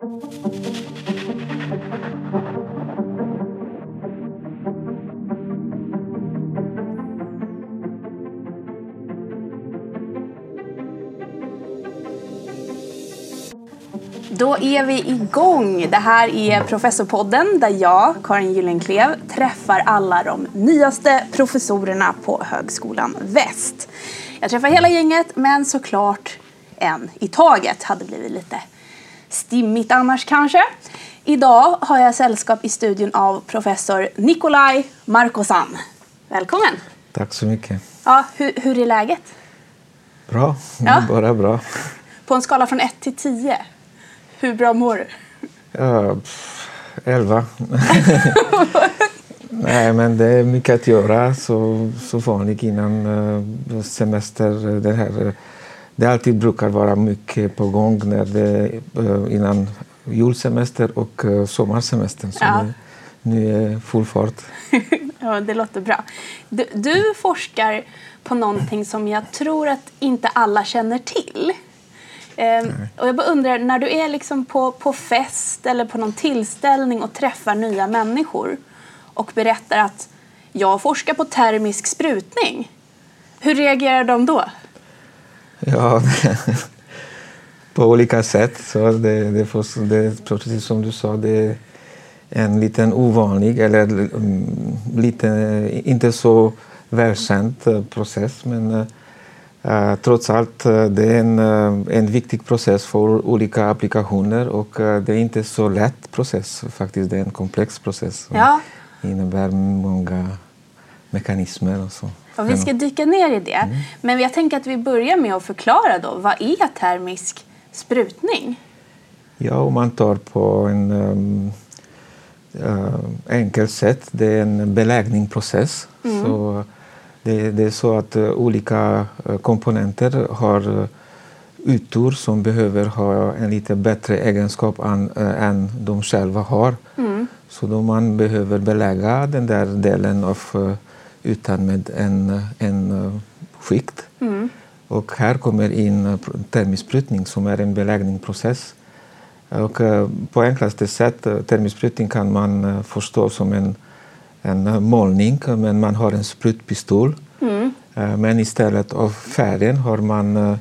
Då är vi igång. Det här är Professorpodden där jag, Karin Gyllenklev, träffar alla de nyaste professorerna på Högskolan Väst. Jag träffar hela gänget, men såklart en i taget. Hade blivit lite stimmigt annars kanske. Idag har jag sällskap i studion av professor Nikolaj Markosan. Välkommen! Tack så mycket. Ja, hur, hur är läget? Bra, Ja. bara bra. På en skala från 1 till 10, hur bra mår du? Ja, pff, elva. Nej, men det är mycket att göra så, så vanligt innan eh, semester. Det, här, eh, det alltid brukar vara mycket på gång när det, eh, innan julsemester och eh, sommarsemestern. Så Ja. det, nu är full fart. Ja, det låter bra. Du, du forskar på någonting som jag tror att inte alla känner till. Ehm, och jag bara undrar, när du är liksom på, på fest eller på någon tillställning och träffar nya människor och berättar att jag forskar på termisk sprutning. Hur reagerar de då? Ja, på olika sätt. Så det, det, får, det, precis som du sa, det är en liten ovanlig eller mm, lite, inte så välkänd eh, process. Men eh, trots allt, det är en, en viktig process för olika applikationer och eh, det är inte så lätt process faktiskt. Det är en komplex process som Ja. innebär många mekanismer och så. Och vi ska dyka ner i det. Men jag tänker att vi börjar med att förklara då, vad är termisk sprutning? Ja, om man tar på en um, uh, enkelt sätt, det är en beläggningsprocess. Så det, det är så att uh, olika uh, komponenter har uh, ytor som behöver ha en lite bättre egenskap än, uh, än de själva har. Så då man behöver belägga den där delen av ytan med en, en uh, skikt. Och här kommer in uh, termisk sprutning som är en beläggningsprocess. Och eh, på enklaste sätt, eh, termisk sprutning kan man eh, förstå som en, en eh, målning, men man har en sprutpistol. Eh, Men istället av färgen har man eh,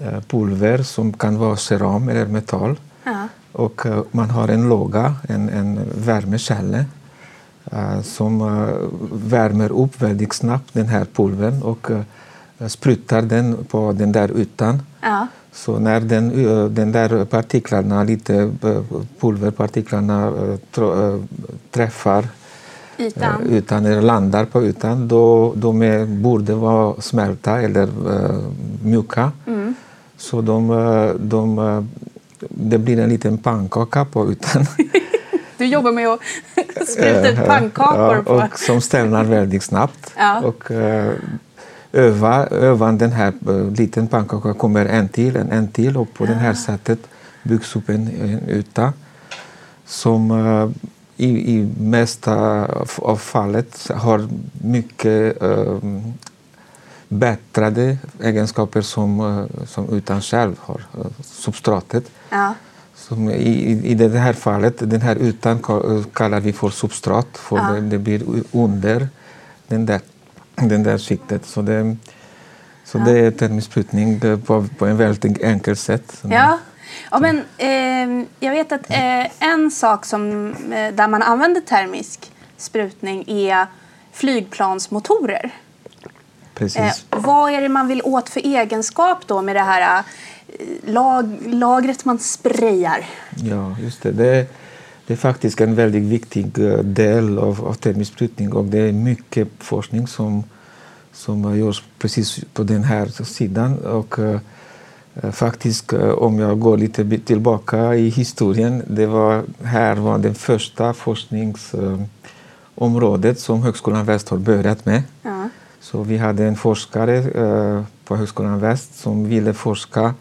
eh, pulver som kan vara keram eller metall. Ja. Och eh, man har en låga, en, en värmekälla eh, som eh, värmer upp väldigt snabbt den här pulvern och eh, sprutar den på den där ytan. Ja. Så när den, den där partiklarna, lite eh, pulverpartiklarna eh, eh, träffar Ytan. eh, ytan eller landar på ytan, då de är, borde vara smälta eller eh, mjuka. Så de, eh, de, eh, det blir en liten pannkaka på ytan. Du jobbar med att spruta ut pannkakor Ja, på... och som stelnar väldigt snabbt. Ja. Och, eh, öva, övan den här uh, liten pannkaka kommer en till, en, en till och på det här sättet byggs upp en, en yta som eh, i, i mesta av, av fallet har mycket uh, bättrade egenskaper som, eh, som ytan själv har, eh, substratet. Ja. Som i, i, det här fallet, den här ytan ka- kallar vi för substrat, för Ja. det, det blir under den där, den där skiktet. Så det, så det är termisk sprutning det- på, på en väldigt enkelt sätt. Ja. ja men, eh, jag vet att eh, en sak som, eh, där man använder termisk sprutning är flygplansmotorer. Precis. Eh, vad är det man vill åt för egenskap då med det här lag, lagret man sprayar? Ja, just det. det. är- Det är faktiskt en väldigt viktig eh, del av, av termisk sprutning och det är mycket forskning som, som görs precis på den här sidan. Och, eh, faktiskt, om jag går lite tillbaka i historien, det var här var det första forskningsområdet som Högskolan Väst har börjat med. Ja. Så vi hade en forskare eh, på Högskolan Väst som ville forska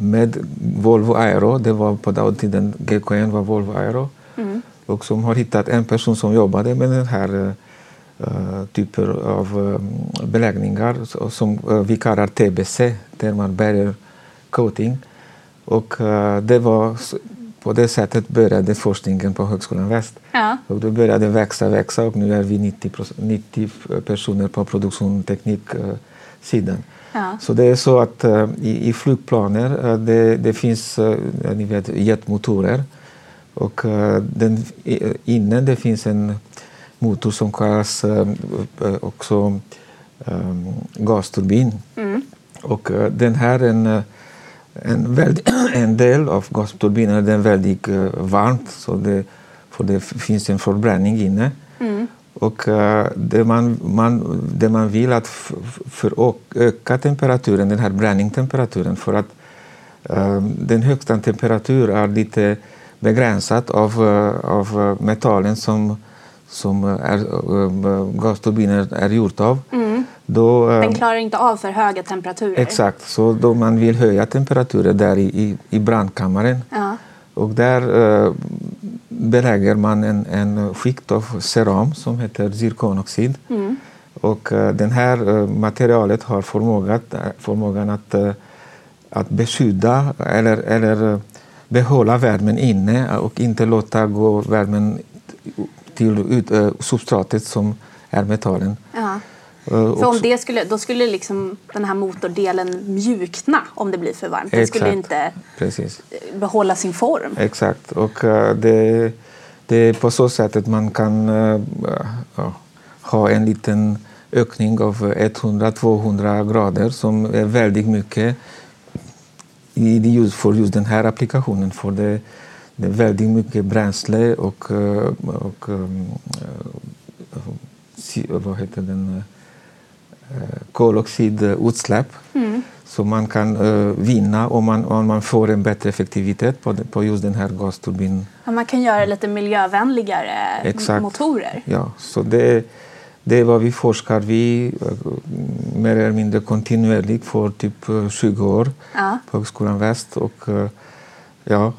med Volvo Aero. Det var på den tiden GKN var Volvo Aero. Och som har hittat en person som jobbade med den här uh, typen av uh, beläggningar så- som uh, vi kallar TBC, man bärgar coating. Och det var på det sättet började forskningen på Högskolan Väst. Ja. Och det började växa, växa och nu är vi 90, 90 personer på produktionstekniksidan. Uh, ja. Så det är så att uh, i, i flygplaner det, det finns ni vet, jetmotorer och den, innan det finns en motor som kallas också um, gasturbin. Mm. Och den här en en, väldigt, en del av gasturbinen är väldigt uh, varmt så det, för det finns en förbränning inne. Och uh, det, man, man, det man vill att för öka temperaturen, den här bränningstemperaturen för att um, den högsta temperaturen är lite begränsad av, uh, av metallen som, som är, gasturbiner är gjort av. Mm. Då, Den klarar inte av för höga temperaturer. Exakt, så då man vill höja temperaturen där i, i, i brandkammaren. Ja. Och där belägger man en, en skikt av ceram som heter zirkonoxid. Mm. Och uh, det här uh, materialet har förmågan, förmågan att, uh, att beskydda eller, eller behålla värmen inne och inte låta gå värmen till ut, substratet som är metallen. Ja. För om det skulle, då skulle liksom den här motordelen mjukna om det blir för varmt. Den skulle inte Precis. behålla sin form. Exakt. Och uh, det, det är på så sätt att man kan ha en liten ökning av 100-200 grader som är väldigt mycket i just för just den här applikationen. För det, det är väldigt mycket bränsle och, och vad heter den? Eh, koloxidutsläpp. Mm. Så man kan uh, vinna om man, om man får en bättre effektivitet på, på just den här gasturbinen. Ja, man kan göra lite miljövänligare Exakt. motorer. Ja, så det, det är vad vi forskar vi uh, mer eller mindre kontinuerligt för typ uh, 20 år ja. på Högskolan Väst. Och, ja,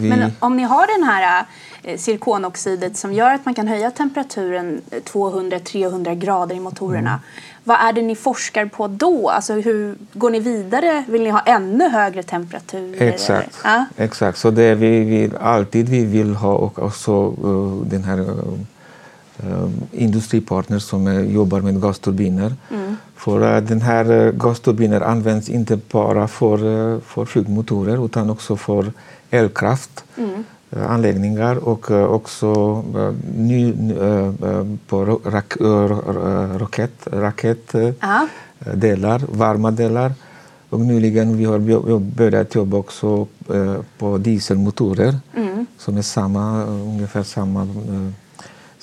vi... Men om ni har den här zirkonoxidet som gör att man kan höja temperaturen 200-300 grader i motorerna. Mm. Vad är det ni forskar på då? Alltså hur går ni vidare? Vill ni ha ännu högre temperaturer? Exakt. Ja? Exakt. Så det vi vill, alltid vi vill ha och också uh, den här uh, uh, industripartner som jobbar med gasturbiner. Mm. För den här uh, gasturbiner används inte bara för, för flygmotorer utan också för elkraft. Mm anläggningar och också ny, på rak, raket, raketdelar, varma delar. Och nyligen vi har börjat jobba också på dieselmotorer mm. som är samma, ungefär samma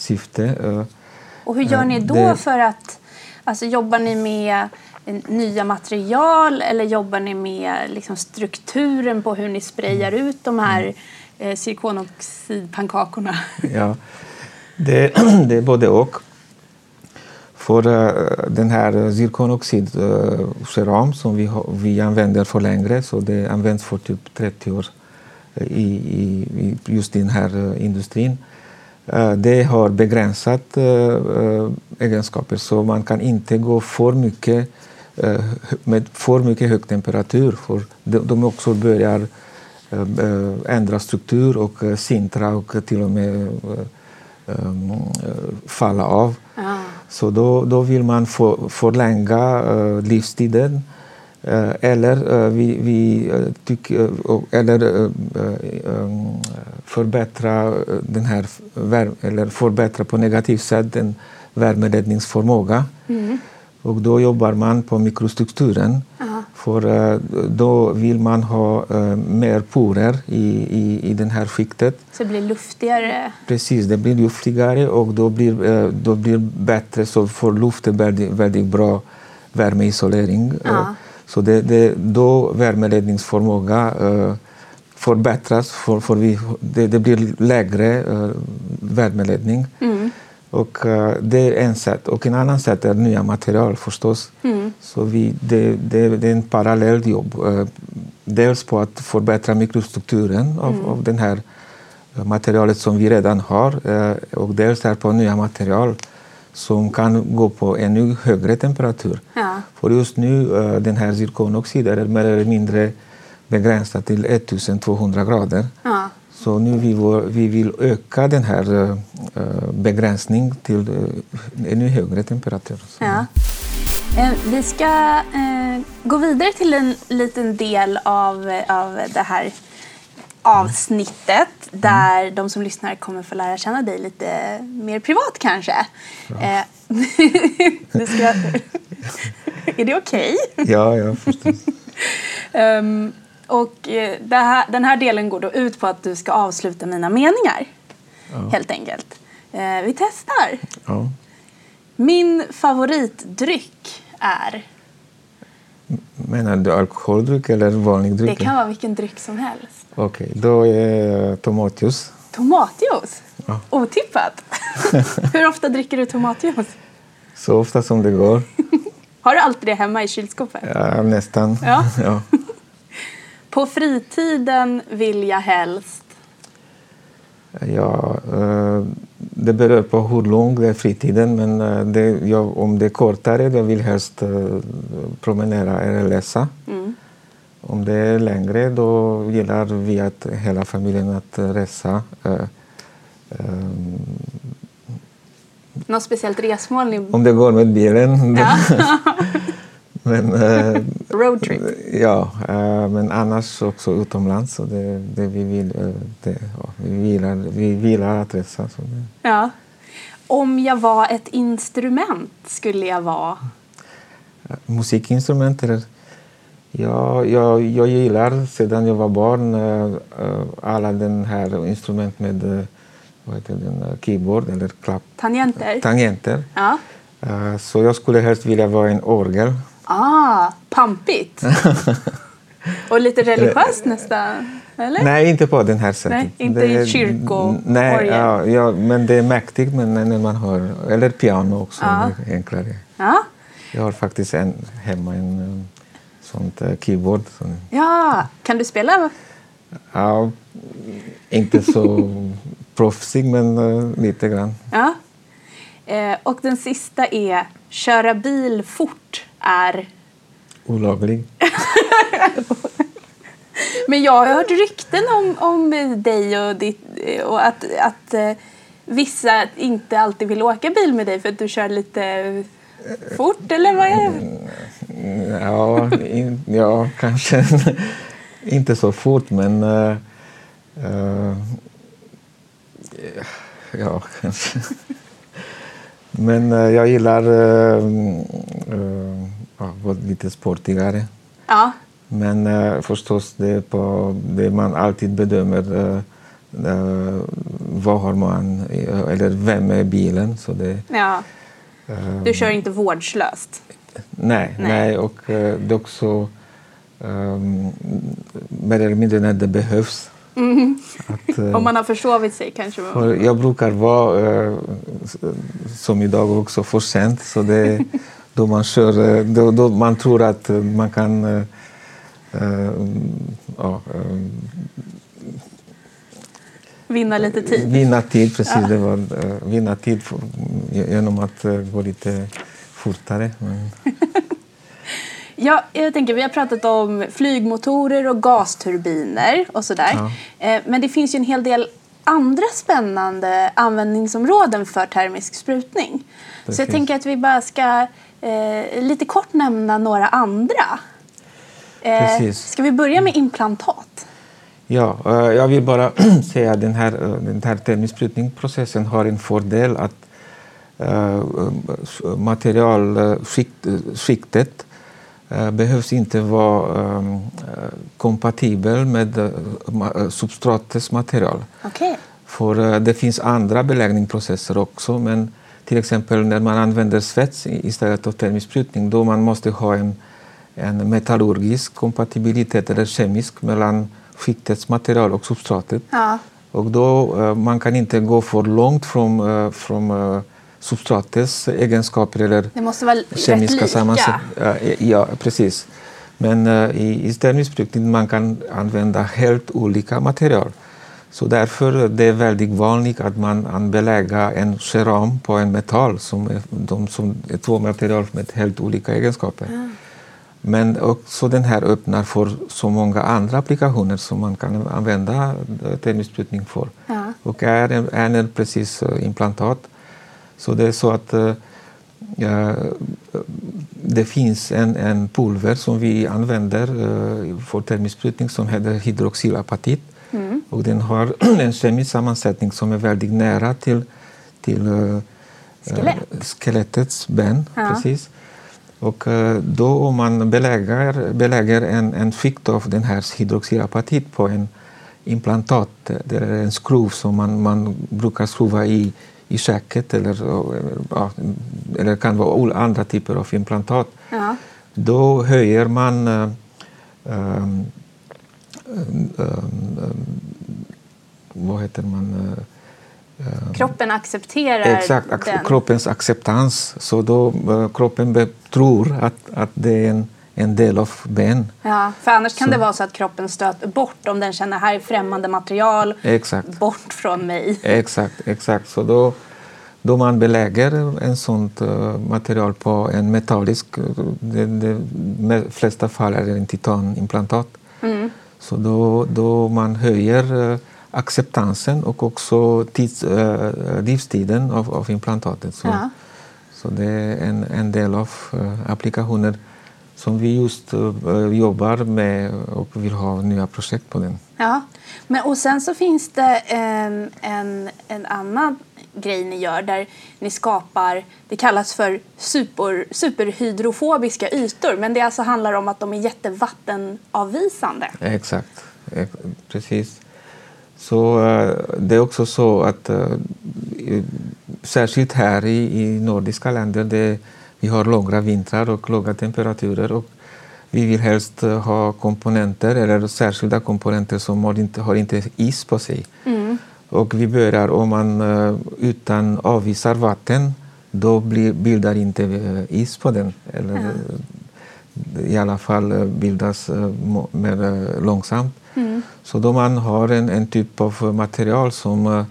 syfte. Och hur gör ni då det, för att, alltså jobbar ni med nya material eller jobbar ni med liksom strukturen på hur ni sprayar ut de här eh, zirkonoxidpannkakorna? Ja, det, det är både och. För uh, den här zirkonoxidceram uh, som vi, vi använder för längre, så det används för typ 30 år i, i, just den här uh, industrin. Det har begränsat egenskaper så man kan inte gå för mycket med för mycket hög temperatur för de, också börjar ändra struktur och sintra och till och med um, falla av. Ah. Så då, då vill man för, förlänga livstiden eller, uh, vi, vi, tyck, eller förbättra den här eller förbättra på negativt sätt den värmeledningsförmåga. Mm. Och då jobbar man på mikrostrukturen. Aha. För då vill man ha mer porer i, i, i den här skiktet. Så det blir luftigare? Precis, det blir luftigare och då blir då blir bättre. Så får luften väldigt, väldigt bra värmeisolering. Ja. Så det, det, då värmeledningsförmåga förbättras. För, för vi, det, det blir lägre värmeledning. Mm. Och uh, det är en sätt. Och en annan sätt är nya material förstås. Mm. Så vi, det, det, det, är en parallell jobb. Uh, dels på att förbättra mikrostrukturen av, mm. av det här materialet som vi redan har uh, och dels är på nya material som kan gå på ännu högre temperatur. Ja. För just nu, den här zirkonoxid är mer eller mindre begränsad till 1200 grader. Ja. Så nu vi, vi vill öka den här uh, begränsning till uh, ännu högre temperatur. Ja. Eh, Vi ska eh, gå vidare till en liten del av, av det här avsnittet där de som lyssnar kommer få lära känna dig lite mer privat kanske. Eh, ska... Är det okej? Ja, ja, förstås. Ehm, och eh, här, den här delen går då ut på att du ska avsluta mina meningar. Helt enkelt. Eh, vi testar. ja. Min favoritdryck är... Menar du alkoholdryck eller vanlig dryck? Det kan vara vilken dryck som helst. Okej, då är tomatjuice. Tomatjuice? Ja. Otippat. Hur ofta dricker du tomatjuice? Så ofta som det går. Har du alltid det hemma i kylskåpet? Ja, nästan. Ja. ja. På fritiden vill jag helst... Ja, eh, det beror på hur lång det är fritiden. Men eh, det, jag, om det är kortare, då vill jag helst eh, promenera eller läsa. Mm. Om det är längre, då gillar vi att hela familjen att resa. Eh, ehm, Något speciellt resmål? Ni... om det går med bilen. Ja. men, eh, Roadtrip? ja, eh, men annars också utomlands. Så det, det vi, vill, eh, det, ja, vi, gillar, vi gillar att resa. Så det. Ja. Om jag var ett instrument skulle jag vara... Musikinstrument eller? Ja, jag, jag gillar sedan jag var barn eh, eh, alla den här instrument med vad heter den, keyboard eller klapp, Tangenter? tangenter. Ja. Så jag skulle helst vilja vara en orgel. Ah, pampigt. Och lite religiöst nästan? Eller? Nej, inte på den här sättet. Nej, inte Det i kyrkoorgel. Nej, ja, ja, men det är mäktigt men när man har, eller piano också, Ja. enklare. Ja. Jag har faktiskt en, hemma en eh, sånt eh, keyboard. Så, ja. Kan du spela? ja, inte så proffsig men eh, lite grann. Ja. Eh, och den sista är köra bil fort är... Olaglig. Men jag har hört rykten om, om dig och, ditt, och att, att eh, vissa inte alltid vill åka bil med dig för att du kör lite fort, eller vad är? Ja, in, ja kanske inte så fort men eh, eh, ja, kanske. Men eh, jag gillar uh, uh, ja, vara lite sportigare. Ja, Men eh, förstås, det, på, det man alltid bedömer uh, vad har man, eh, eller vem är bilen. Så det, ja. eh, Du kör inte vårdslöst. Nej, Nej. nej. och eh, det är också um, mer eller mindre när det behövs. Att, eh, Om man har försovit sig kanske. jag brukar vara, eh, som idag också, för sent. Så det, då, man kör, eh, då, då man tror att man kan ja, Vinna lite tid. vinna tid. Precis, det var, vinna tid för, genom att gå lite fortare. Men, Ja, jag tänker, vi har pratat om flygmotorer och gasturbiner och sådär. Ja. Eh, Men det finns ju en hel del andra spännande användningsområden för termisk sprutning. Så jag Precis. tänker att vi bara ska eh, lite kort nämna några andra. Eh, Precis. ska vi börja med implantat? Ja, eh, jag vill bara säga att den här, eh, den här termisprutningsprocessen har en fördel att materialskiktet behövs inte vara um, uh, kompatibel med uh, substratets material. Okej. För eh, det finns andra beläggningsprocesser också, men till exempel när man använder svets istället för termisk sprutning, då man måste ha en, en metallurgisk kompatibilitet eller kemisk mellan skiktets material och substratet. Ja. Och då eh, man kan inte gå för långt från, eh, från eh, substratets egenskaper eller Det måste vara kemiska sammansättningar. Ja, precis. Men eh, i, i stermissprutning man kan använda helt olika material. Så därför det är väldigt vanligt att man anbelägger en keram på en metall som är, de, som är två material med helt olika egenskaper. Men också den här öppnar för så många andra applikationer som man kan använda termsprutning för. Ja. Och är är precis eh, implantat. Så det är så att ja, det finns en, en pulver som vi använder eh, för termsprutning som heter hydroxylapatit. Mm. Och den har en kemisk sammansättning som är väldigt nära till, till eh, Skelett. skelettets ben. Ja. Precis. Och då om man belägger, belägger en, en skikt av den här hydroxylapatit på en implantat, det är en skruv som man, man brukar skruva i, i käket eller, ja, eller kan vara andra typer av implantat. Ja. Då höjer man ehm, ehm, ehm, vad heter man? eh, ehm, Kroppen accepterar Exakt, den. kroppens acceptans. Så då eh, kroppen tror att, att det är en, en del av ben. Ja, för annars kan Så- det vara så att kroppen stöter bort om den känner här är främmande material, Exakt, bort från mig. exakt, exakt. Så då, då man belägger en sånt eh, material på en metallisk, det, det me- flesta fall är det en titanimplantat. Mm. Så då, då man höjer eh, acceptansen och också tids, eh, livstiden av, av implantatet. Så, Ja. så det är en, en del av eh, applikationer som vi just eh, jobbar med och vill ha nya projekt på den. Ja, men och sen så finns det en, en, en annan grej ni gör där ni skapar, det kallas för super, superhydrofobiska ytor men det alltså handlar om att de är jättevattenavvisande. Exakt, ex- precis. Så eh, det är också så att eh, särskilt här i, i nordiska länder det, vi har långa vintrar och låga temperaturer och vi vill helst eh, ha komponenter eller särskilda komponenter som har inte har inte is på sig. Och vi börjar om man eh, utan avvisar vatten då blir, bildar inte eh, is på den. Eller, eh, I alla fall bildas mer långsamt. Så då man har en, en typ av material som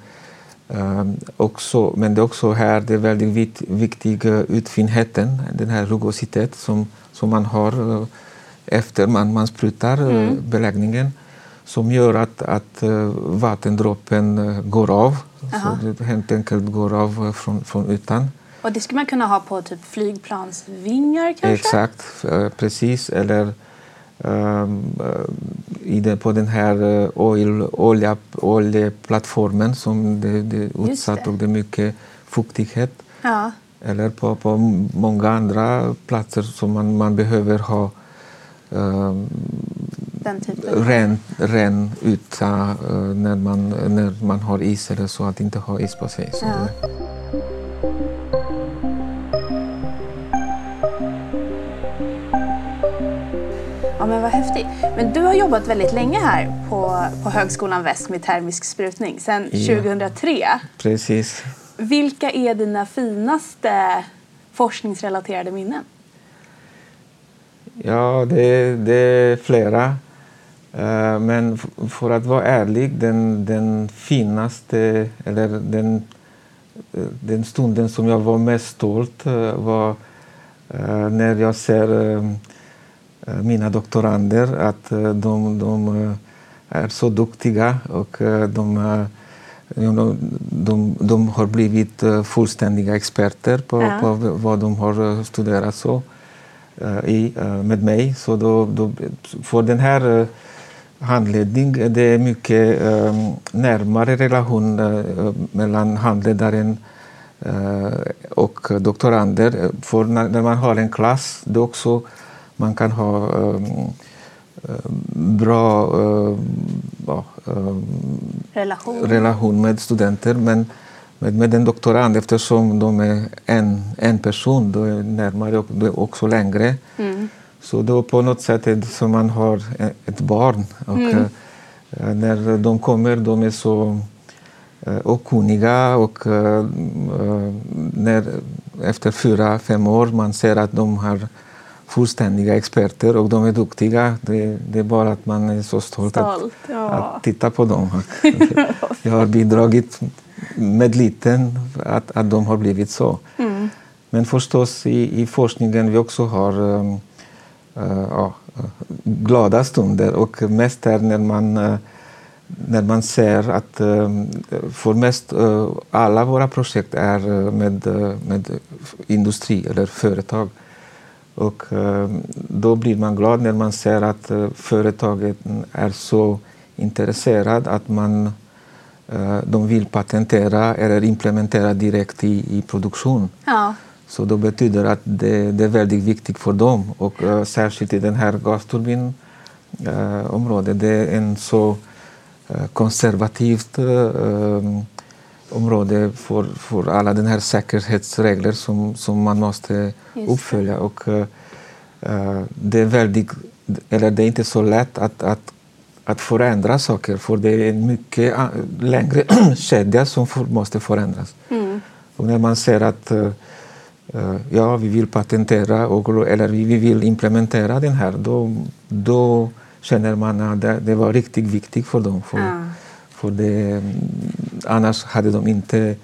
eh, eh, också, men det är också här är väldigt vit, viktig uh, utfinheten, den här rugositet som, som man har eh, efter man, man sprutar eh, beläggningen som gör att, att vattendroppen eh, går av. Aha. Så det helt enkelt går av eh, från, från ytan. Och det skulle man kunna ha på typ flygplansvingar kanske? Exakt, eh, precis. Eller eh, i den, på den här eh, oil, olja, oljeplattformen som det, det är utsatt och det är mycket fuktighet. Ja, Eller på, på många andra platser som man, man behöver ha ehm, den typen. ren, ren yta eh, när, man, när man har is eller så, att inte ha is på sig. Så Ja. Men vad häftigt. Men du har jobbat väldigt länge här på, på Högskolan Väst med termisk sprutning, sedan Ja. 2003. precis. Vilka är dina finaste forskningsrelaterade minnen? Ja, det, det är flera. Eh, men för att vara ärlig, den, den finaste, eller den, eh, den stunden som jag var mest stolt eh, var när jag ser mina doktorander, att eh, de, de eh, är så duktiga och eh, de, eh, de, de, har blivit eh, fullständiga experter på, Ja. på vad de har eh, studerat. så eh, i, eh, med mig. Så då, då, för den här eh, handledning är det mycket eh, närmare relation eh, mellan handledaren eh, och doktorander. För när, man har en klass, då också man kan ha eh, eh, bra eh, eh, Relation? relation med studenter. Men med, med en doktorand, eftersom de är en, en person, då är närmare och då är också längre. Mm. Så då på något sätt är det som man har e- ett barn. Och, Mm. eh, när de kommer, de är så eh, okunniga och eh, eh, när, efter fyra, fem år man ser att de har fullständiga experter och de är duktiga. Det, det är bara att man är så stolt, Stolt, att, ja. att titta på dem. Jag har bidragit med liten att, att de har blivit så. Mm. Men förstås i, i forskningen vi också har um, ja, glada stunder och mest är när man när man ser att för mest alla våra projekt är med, med industri eller företag. Och då blir man glad när man ser att företaget är så intresserad att man de vill patentera eller implementera direkt i, i produktion. Ja. Så det betyder att det, det, är väldigt viktigt för dem och uh, särskilt i den här gasturbinområdet. Uh, det är en så uh, konservativt uh, område för, för alla den här säkerhetsregler som, som man måste uppfölja. Och, det är väldigt, eller det är inte så lätt att, att, att förändra saker för det är en mycket längre kedja som för, måste förändras. Mm. Och när man ser att Eh, ja, vi vill patentera och, eller vi vill implementera den här, då, då känner man att det, det var riktigt viktigt för dem. För, ja. för det, annars hade de inte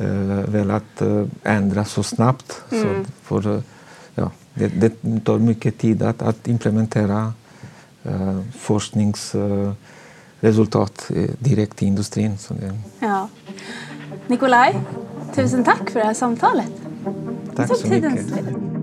uh, velat uh, ändra så snabbt. Mm. Så för, uh, ja, det, det, tar mycket tid att, att implementera uh, forskningsresultat direkt i industrin. Så det... ja. Nikolaj, tusen tack för det här samtalet. Tack så mycket.